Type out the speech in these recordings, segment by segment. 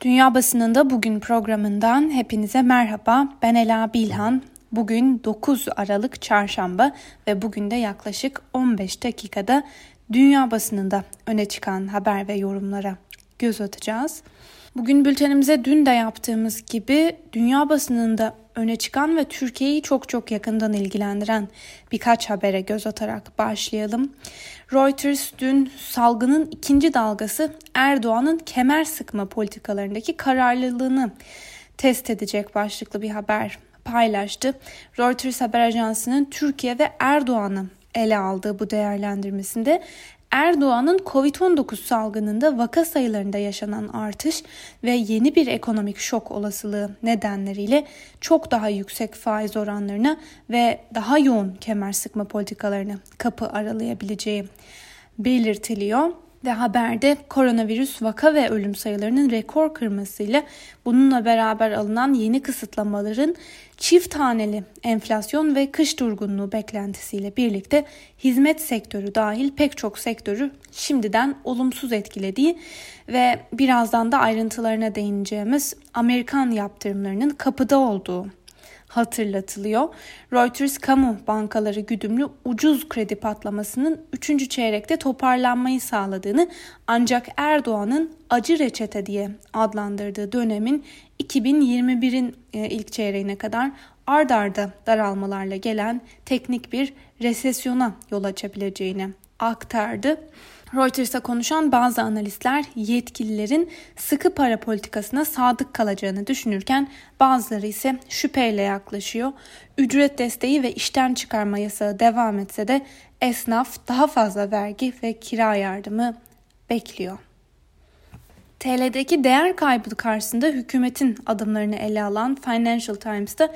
Dünya Basınında Bugün programından hepinize merhaba. Ben Ela Bilhan. Bugün 9 Aralık Çarşamba ve bugün de yaklaşık 15 dakikada dünya basınında öne çıkan haber ve yorumlara göz atacağız. Bugün bültenimize dün de yaptığımız gibi dünya basınında öne çıkan ve Türkiye'yi çok çok yakından ilgilendiren birkaç habere göz atarak başlayalım. Reuters dün salgının ikinci dalgası Erdoğan'ın kemer sıkma politikalarındaki kararlılığını test edecek başlıklı bir haber paylaştı. Reuters haber ajansının Türkiye ve Erdoğan'ı ele aldığı bu değerlendirmesinde Erdoğan'ın Covid-19 salgınında vaka sayılarında yaşanan artış ve yeni bir ekonomik şok olasılığı nedenleriyle çok daha yüksek faiz oranlarına ve daha yoğun kemer sıkma politikalarına kapı aralayabileceği belirtiliyor ve haberde koronavirüs vaka ve ölüm sayılarının rekor kırmasıyla bununla beraber alınan yeni kısıtlamaların çift taneli enflasyon ve kış durgunluğu beklentisiyle birlikte hizmet sektörü dahil pek çok sektörü şimdiden olumsuz etkilediği ve birazdan da ayrıntılarına değineceğimiz Amerikan yaptırımlarının kapıda olduğu hatırlatılıyor. Reuters kamu bankaları güdümlü ucuz kredi patlamasının 3. çeyrekte toparlanmayı sağladığını ancak Erdoğan'ın acı reçete diye adlandırdığı dönemin 2021'in e, ilk çeyreğine kadar ard arda daralmalarla gelen teknik bir resesyona yol açabileceğini aktardı. Reuters'a konuşan bazı analistler yetkililerin sıkı para politikasına sadık kalacağını düşünürken bazıları ise şüpheyle yaklaşıyor. Ücret desteği ve işten çıkarma yasağı devam etse de esnaf daha fazla vergi ve kira yardımı bekliyor. TL'deki değer kaybı karşısında hükümetin adımlarını ele alan Financial Times'ta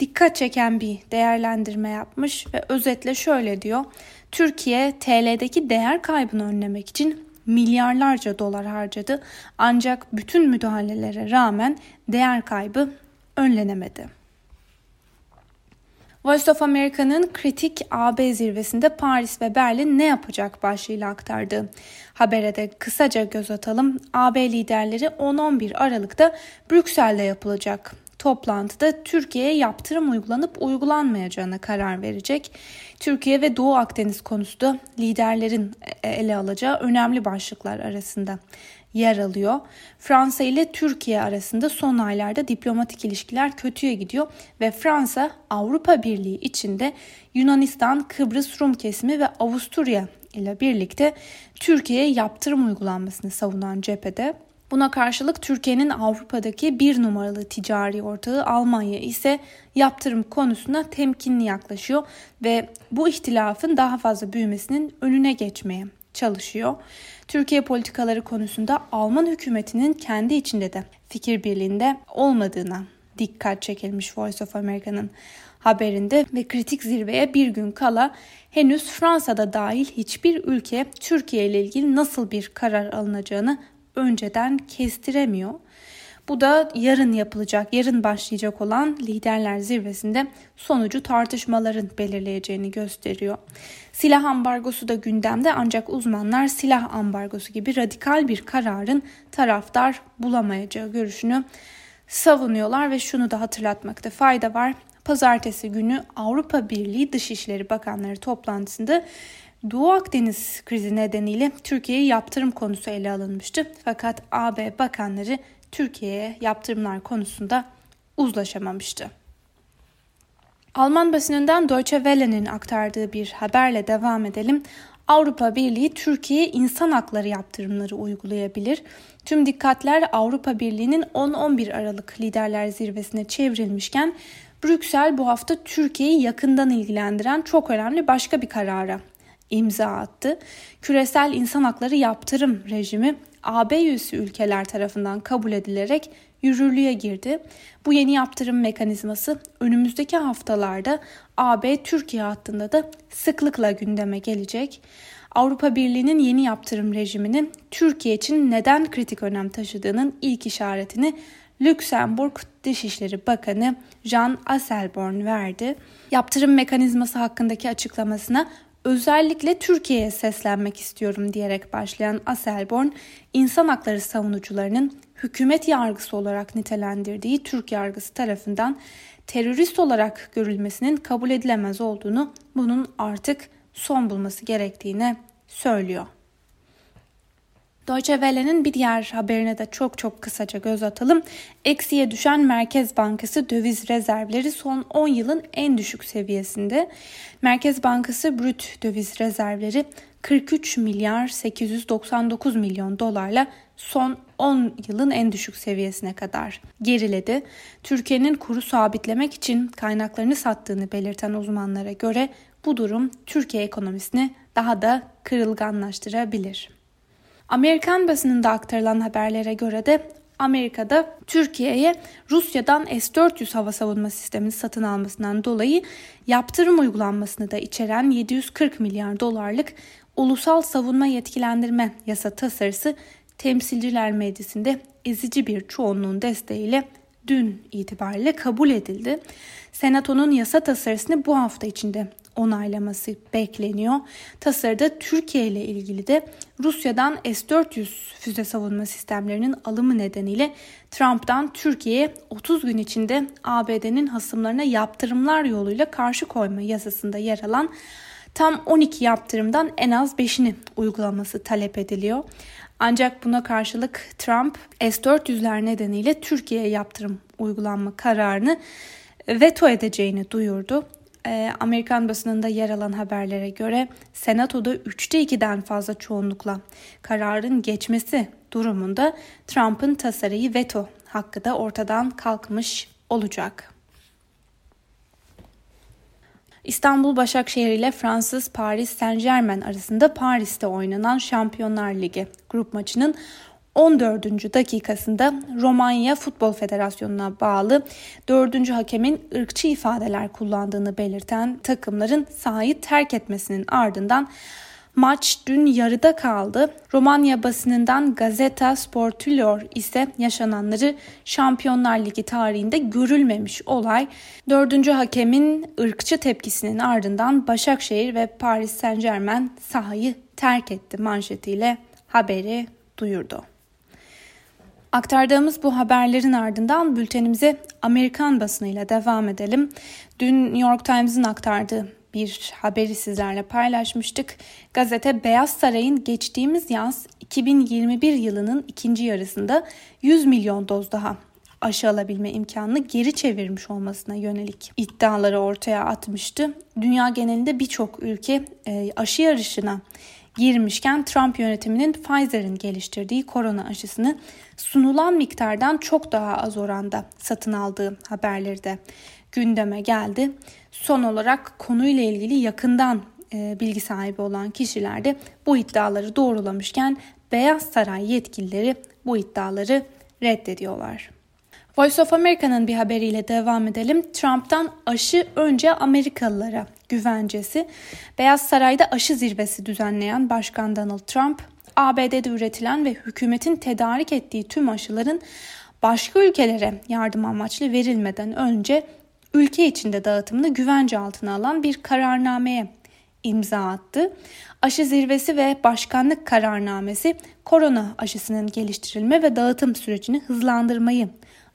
dikkat çeken bir değerlendirme yapmış ve özetle şöyle diyor. Türkiye TL'deki değer kaybını önlemek için milyarlarca dolar harcadı ancak bütün müdahalelere rağmen değer kaybı önlenemedi. Voice of America'nın kritik AB zirvesinde Paris ve Berlin ne yapacak başlığıyla aktardı. Habere de kısaca göz atalım. AB liderleri 10-11 Aralık'ta Brüksel'de yapılacak toplantıda Türkiye'ye yaptırım uygulanıp uygulanmayacağına karar verecek. Türkiye ve Doğu Akdeniz konusu da liderlerin ele alacağı önemli başlıklar arasında yer alıyor. Fransa ile Türkiye arasında son aylarda diplomatik ilişkiler kötüye gidiyor ve Fransa Avrupa Birliği içinde Yunanistan, Kıbrıs Rum kesimi ve Avusturya ile birlikte Türkiye'ye yaptırım uygulanmasını savunan cephede. Buna karşılık Türkiye'nin Avrupa'daki bir numaralı ticari ortağı Almanya ise yaptırım konusuna temkinli yaklaşıyor ve bu ihtilafın daha fazla büyümesinin önüne geçmeye çalışıyor. Türkiye politikaları konusunda Alman hükümetinin kendi içinde de fikir birliğinde olmadığına dikkat çekilmiş Voice of America'nın haberinde ve kritik zirveye bir gün kala henüz Fransa'da dahil hiçbir ülke Türkiye ile ilgili nasıl bir karar alınacağını önceden kestiremiyor. Bu da yarın yapılacak, yarın başlayacak olan liderler zirvesinde sonucu tartışmaların belirleyeceğini gösteriyor. Silah ambargosu da gündemde ancak uzmanlar silah ambargosu gibi radikal bir kararın taraftar bulamayacağı görüşünü savunuyorlar ve şunu da hatırlatmakta fayda var. Pazartesi günü Avrupa Birliği Dışişleri Bakanları toplantısında Doğu Akdeniz krizi nedeniyle Türkiye'ye yaptırım konusu ele alınmıştı. Fakat AB bakanları Türkiye'ye yaptırımlar konusunda uzlaşamamıştı. Alman basınından Deutsche Welle'nin aktardığı bir haberle devam edelim. Avrupa Birliği Türkiye'ye insan hakları yaptırımları uygulayabilir. Tüm dikkatler Avrupa Birliği'nin 10-11 Aralık liderler zirvesine çevrilmişken Brüksel bu hafta Türkiye'yi yakından ilgilendiren çok önemli başka bir karara imza attı. Küresel insan hakları yaptırım rejimi AB üyesi ülkeler tarafından kabul edilerek yürürlüğe girdi. Bu yeni yaptırım mekanizması önümüzdeki haftalarda AB Türkiye hattında da sıklıkla gündeme gelecek. Avrupa Birliği'nin yeni yaptırım rejiminin Türkiye için neden kritik önem taşıdığının ilk işaretini Lüksemburg Dışişleri Bakanı Jean Asselborn verdi. Yaptırım mekanizması hakkındaki açıklamasına özellikle Türkiye'ye seslenmek istiyorum diyerek başlayan Aselborn, insan hakları savunucularının hükümet yargısı olarak nitelendirdiği Türk yargısı tarafından terörist olarak görülmesinin kabul edilemez olduğunu, bunun artık son bulması gerektiğini söylüyor. Deutsche Welle'nin bir diğer haberine de çok çok kısaca göz atalım. Eksiye düşen Merkez Bankası döviz rezervleri son 10 yılın en düşük seviyesinde. Merkez Bankası brüt döviz rezervleri 43 milyar 899 milyon dolarla son 10 yılın en düşük seviyesine kadar geriledi. Türkiye'nin kuru sabitlemek için kaynaklarını sattığını belirten uzmanlara göre bu durum Türkiye ekonomisini daha da kırılganlaştırabilir. Amerikan basınında aktarılan haberlere göre de Amerika'da Türkiye'ye Rusya'dan S-400 hava savunma sistemini satın almasından dolayı yaptırım uygulanmasını da içeren 740 milyar dolarlık ulusal savunma yetkilendirme yasa tasarısı Temsilciler Meclisi'nde ezici bir çoğunluğun desteğiyle dün itibariyle kabul edildi. Senato'nun yasa tasarısını bu hafta içinde onaylaması bekleniyor. Tasarıda Türkiye ile ilgili de Rusya'dan S-400 füze savunma sistemlerinin alımı nedeniyle Trump'tan Türkiye'ye 30 gün içinde ABD'nin hasımlarına yaptırımlar yoluyla karşı koyma yasasında yer alan tam 12 yaptırımdan en az 5'ini uygulaması talep ediliyor. Ancak buna karşılık Trump S-400'ler nedeniyle Türkiye'ye yaptırım uygulanma kararını veto edeceğini duyurdu. Ee, Amerikan basınında yer alan haberlere göre Senato'da 3'te 2'den fazla çoğunlukla kararın geçmesi durumunda Trump'ın tasarıyı veto hakkı da ortadan kalkmış olacak. İstanbul Başakşehir ile Fransız Paris Saint Germain arasında Paris'te oynanan Şampiyonlar Ligi grup maçının 14. dakikasında Romanya Futbol Federasyonu'na bağlı 4. hakemin ırkçı ifadeler kullandığını belirten takımların sahayı terk etmesinin ardından Maç dün yarıda kaldı. Romanya basınından Gazeta Sportilor ise yaşananları Şampiyonlar Ligi tarihinde görülmemiş olay. Dördüncü hakemin ırkçı tepkisinin ardından Başakşehir ve Paris Saint Germain sahayı terk etti manşetiyle haberi duyurdu. Aktardığımız bu haberlerin ardından bültenimize Amerikan basınıyla devam edelim. Dün New York Times'ın aktardığı bir haberi sizlerle paylaşmıştık. Gazete Beyaz Saray'ın geçtiğimiz yaz 2021 yılının ikinci yarısında 100 milyon doz daha aşı alabilme imkanını geri çevirmiş olmasına yönelik iddiaları ortaya atmıştı. Dünya genelinde birçok ülke e, aşı yarışına girmişken Trump yönetiminin Pfizer'in geliştirdiği korona aşısını sunulan miktardan çok daha az oranda satın aldığı haberleri de gündeme geldi. Son olarak konuyla ilgili yakından e, bilgi sahibi olan kişiler de bu iddiaları doğrulamışken Beyaz Saray yetkilileri bu iddiaları reddediyorlar. Voice of America'nın bir haberiyle devam edelim. Trump'tan aşı önce Amerikalılara güvencesi. Beyaz Saray'da aşı zirvesi düzenleyen Başkan Donald Trump, ABD'de üretilen ve hükümetin tedarik ettiği tüm aşıların başka ülkelere yardım amaçlı verilmeden önce ülke içinde dağıtımını güvence altına alan bir kararnameye imza attı. Aşı zirvesi ve başkanlık kararnamesi korona aşısının geliştirilme ve dağıtım sürecini hızlandırmayı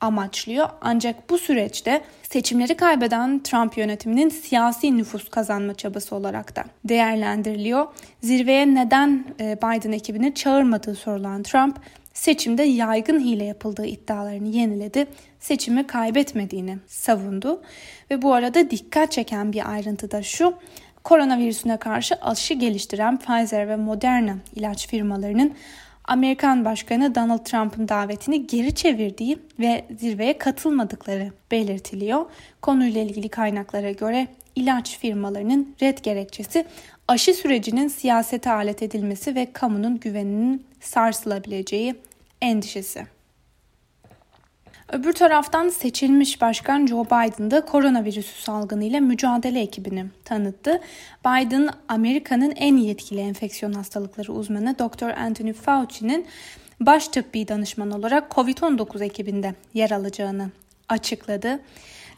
amaçlıyor. Ancak bu süreçte seçimleri kaybeden Trump yönetiminin siyasi nüfus kazanma çabası olarak da değerlendiriliyor. Zirveye neden e, Biden ekibini çağırmadığı sorulan Trump, seçimde yaygın hile yapıldığı iddialarını yeniledi. Seçimi kaybetmediğini savundu ve bu arada dikkat çeken bir ayrıntı da şu. Koronavirüsüne karşı aşı geliştiren Pfizer ve Moderna ilaç firmalarının Amerikan Başkanı Donald Trump'ın davetini geri çevirdiği ve zirveye katılmadıkları belirtiliyor. Konuyla ilgili kaynaklara göre ilaç firmalarının red gerekçesi aşı sürecinin siyasete alet edilmesi ve kamunun güveninin sarsılabileceği endişesi. Öbür taraftan seçilmiş başkan Joe Biden da koronavirüsü salgınıyla mücadele ekibini tanıttı. Biden, Amerika'nın en yetkili enfeksiyon hastalıkları uzmanı Dr. Anthony Fauci'nin baş tıbbi danışman olarak COVID-19 ekibinde yer alacağını açıkladı.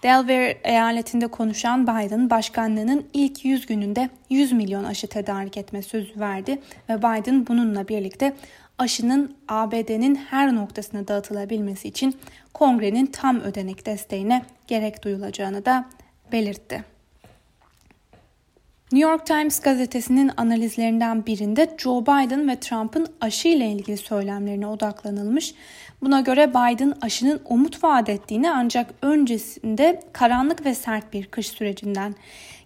Delaware eyaletinde konuşan Biden başkanlığının ilk 100 gününde 100 milyon aşı tedarik etme sözü verdi ve Biden bununla birlikte aşının ABD'nin her noktasına dağıtılabilmesi için kongrenin tam ödenek desteğine gerek duyulacağını da belirtti. New York Times gazetesinin analizlerinden birinde Joe Biden ve Trump'ın aşı ile ilgili söylemlerine odaklanılmış. Buna göre Biden aşının umut vaat ettiğini ancak öncesinde karanlık ve sert bir kış sürecinden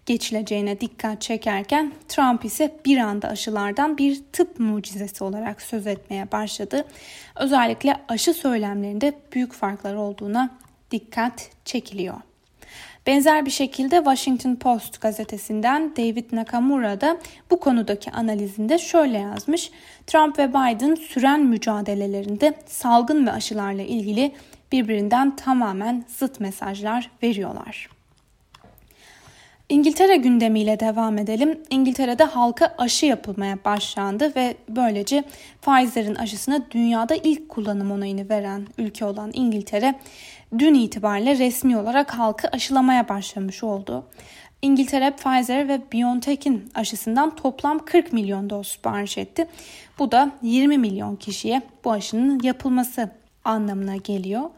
geçileceğine dikkat çekerken Trump ise bir anda aşılardan bir tıp mucizesi olarak söz etmeye başladı. Özellikle aşı söylemlerinde büyük farklar olduğuna dikkat çekiliyor. Benzer bir şekilde Washington Post gazetesinden David Nakamura da bu konudaki analizinde şöyle yazmış. Trump ve Biden süren mücadelelerinde salgın ve aşılarla ilgili birbirinden tamamen zıt mesajlar veriyorlar. İngiltere gündemiyle devam edelim. İngiltere'de halka aşı yapılmaya başlandı ve böylece Pfizer'in aşısına dünyada ilk kullanım onayını veren ülke olan İngiltere dün itibariyle resmi olarak halkı aşılamaya başlamış oldu. İngiltere Pfizer ve BioNTech'in aşısından toplam 40 milyon doz sipariş etti. Bu da 20 milyon kişiye bu aşının yapılması anlamına geliyor.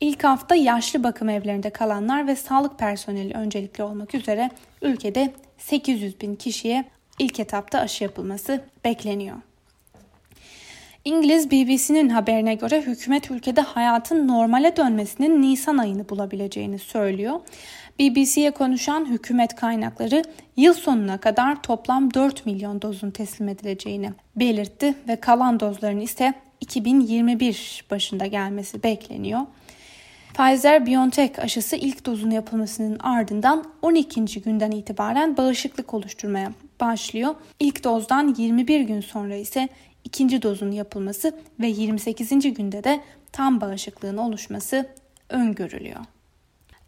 İlk hafta yaşlı bakım evlerinde kalanlar ve sağlık personeli öncelikli olmak üzere ülkede 800 bin kişiye ilk etapta aşı yapılması bekleniyor. İngiliz BBC'nin haberine göre hükümet ülkede hayatın normale dönmesinin Nisan ayını bulabileceğini söylüyor. BBC'ye konuşan hükümet kaynakları yıl sonuna kadar toplam 4 milyon dozun teslim edileceğini belirtti ve kalan dozların ise 2021 başında gelmesi bekleniyor. Pfizer-BioNTech aşısı ilk dozun yapılmasının ardından 12. günden itibaren bağışıklık oluşturmaya başlıyor. İlk dozdan 21 gün sonra ise ikinci dozun yapılması ve 28. günde de tam bağışıklığın oluşması öngörülüyor.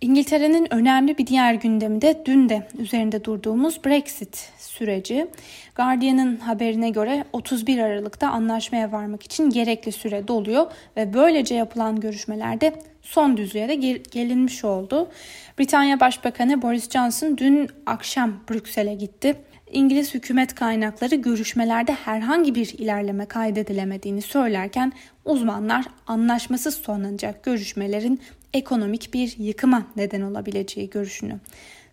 İngiltere'nin önemli bir diğer gündemi de dün de üzerinde durduğumuz Brexit süreci. Guardian'ın haberine göre 31 Aralık'ta anlaşmaya varmak için gerekli süre doluyor ve böylece yapılan görüşmelerde son düzlüğe de gelinmiş oldu. Britanya Başbakanı Boris Johnson dün akşam Brüksel'e gitti. İngiliz hükümet kaynakları görüşmelerde herhangi bir ilerleme kaydedilemediğini söylerken uzmanlar anlaşmasız sonlanacak görüşmelerin ekonomik bir yıkıma neden olabileceği görüşünü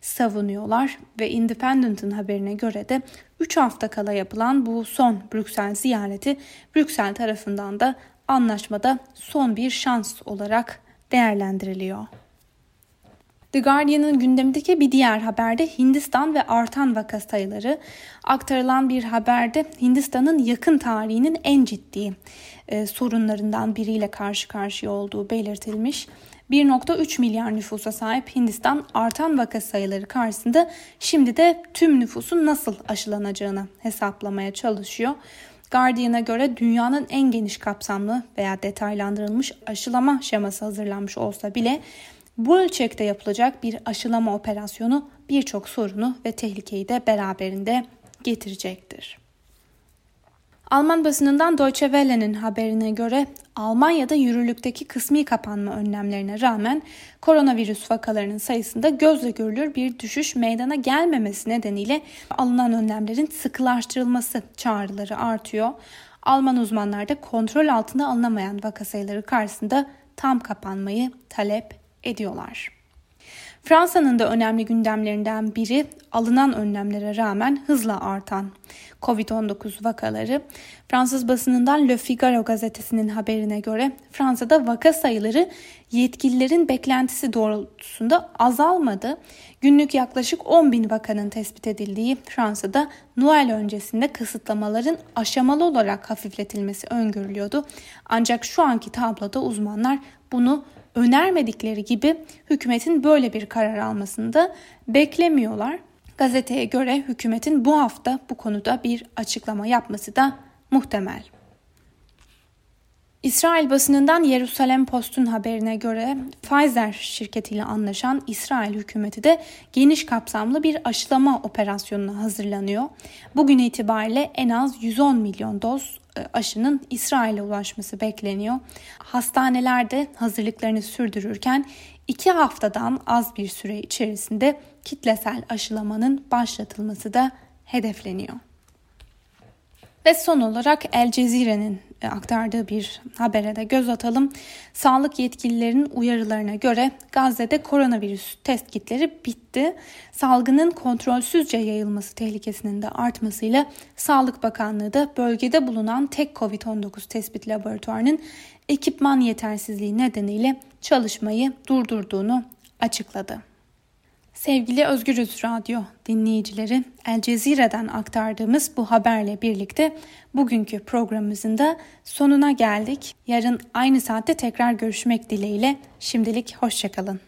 savunuyorlar ve Independent'ın haberine göre de 3 hafta kala yapılan bu son Brüksel ziyareti Brüksel tarafından da anlaşmada son bir şans olarak değerlendiriliyor. The Guardian'ın gündemindeki bir diğer haberde Hindistan ve artan vaka sayıları aktarılan bir haberde Hindistan'ın yakın tarihinin en ciddi e, sorunlarından biriyle karşı karşıya olduğu belirtilmiş. 1.3 milyar nüfusa sahip Hindistan artan vaka sayıları karşısında şimdi de tüm nüfusun nasıl aşılanacağını hesaplamaya çalışıyor. Guardian'a göre dünyanın en geniş kapsamlı veya detaylandırılmış aşılama şeması hazırlanmış olsa bile bu ölçekte yapılacak bir aşılama operasyonu birçok sorunu ve tehlikeyi de beraberinde getirecektir. Alman basınından Deutsche Welle'nin haberine göre Almanya'da yürürlükteki kısmi kapanma önlemlerine rağmen koronavirüs vakalarının sayısında gözle görülür bir düşüş meydana gelmemesi nedeniyle alınan önlemlerin sıkılaştırılması çağrıları artıyor. Alman uzmanlar da kontrol altında alınamayan vaka sayıları karşısında tam kapanmayı talep ediyorlar. Fransa'nın da önemli gündemlerinden biri alınan önlemlere rağmen hızla artan Covid-19 vakaları. Fransız basınından Le Figaro gazetesinin haberine göre Fransa'da vaka sayıları yetkililerin beklentisi doğrultusunda azalmadı. Günlük yaklaşık 10 bin vakanın tespit edildiği Fransa'da Noel öncesinde kısıtlamaların aşamalı olarak hafifletilmesi öngörülüyordu. Ancak şu anki tabloda uzmanlar bunu önermedikleri gibi hükümetin böyle bir karar almasını da beklemiyorlar. Gazeteye göre hükümetin bu hafta bu konuda bir açıklama yapması da muhtemel. İsrail basınından Yerusalem Post'un haberine göre Pfizer şirketiyle anlaşan İsrail hükümeti de geniş kapsamlı bir aşılama operasyonuna hazırlanıyor. Bugün itibariyle en az 110 milyon doz aşının İsrail'e ulaşması bekleniyor. Hastanelerde hazırlıklarını sürdürürken iki haftadan az bir süre içerisinde kitlesel aşılamanın başlatılması da hedefleniyor. Ve son olarak El Cezire'nin e, aktardığı bir habere de göz atalım. Sağlık yetkililerinin uyarılarına göre Gazze'de koronavirüs test kitleri bitti. Salgının kontrolsüzce yayılması tehlikesinin de artmasıyla Sağlık Bakanlığı da bölgede bulunan tek COVID-19 tespit laboratuvarının ekipman yetersizliği nedeniyle çalışmayı durdurduğunu açıkladı. Sevgili Özgürüz Radyo dinleyicileri, El Cezire'den aktardığımız bu haberle birlikte bugünkü programımızın da sonuna geldik. Yarın aynı saatte tekrar görüşmek dileğiyle. Şimdilik hoşçakalın.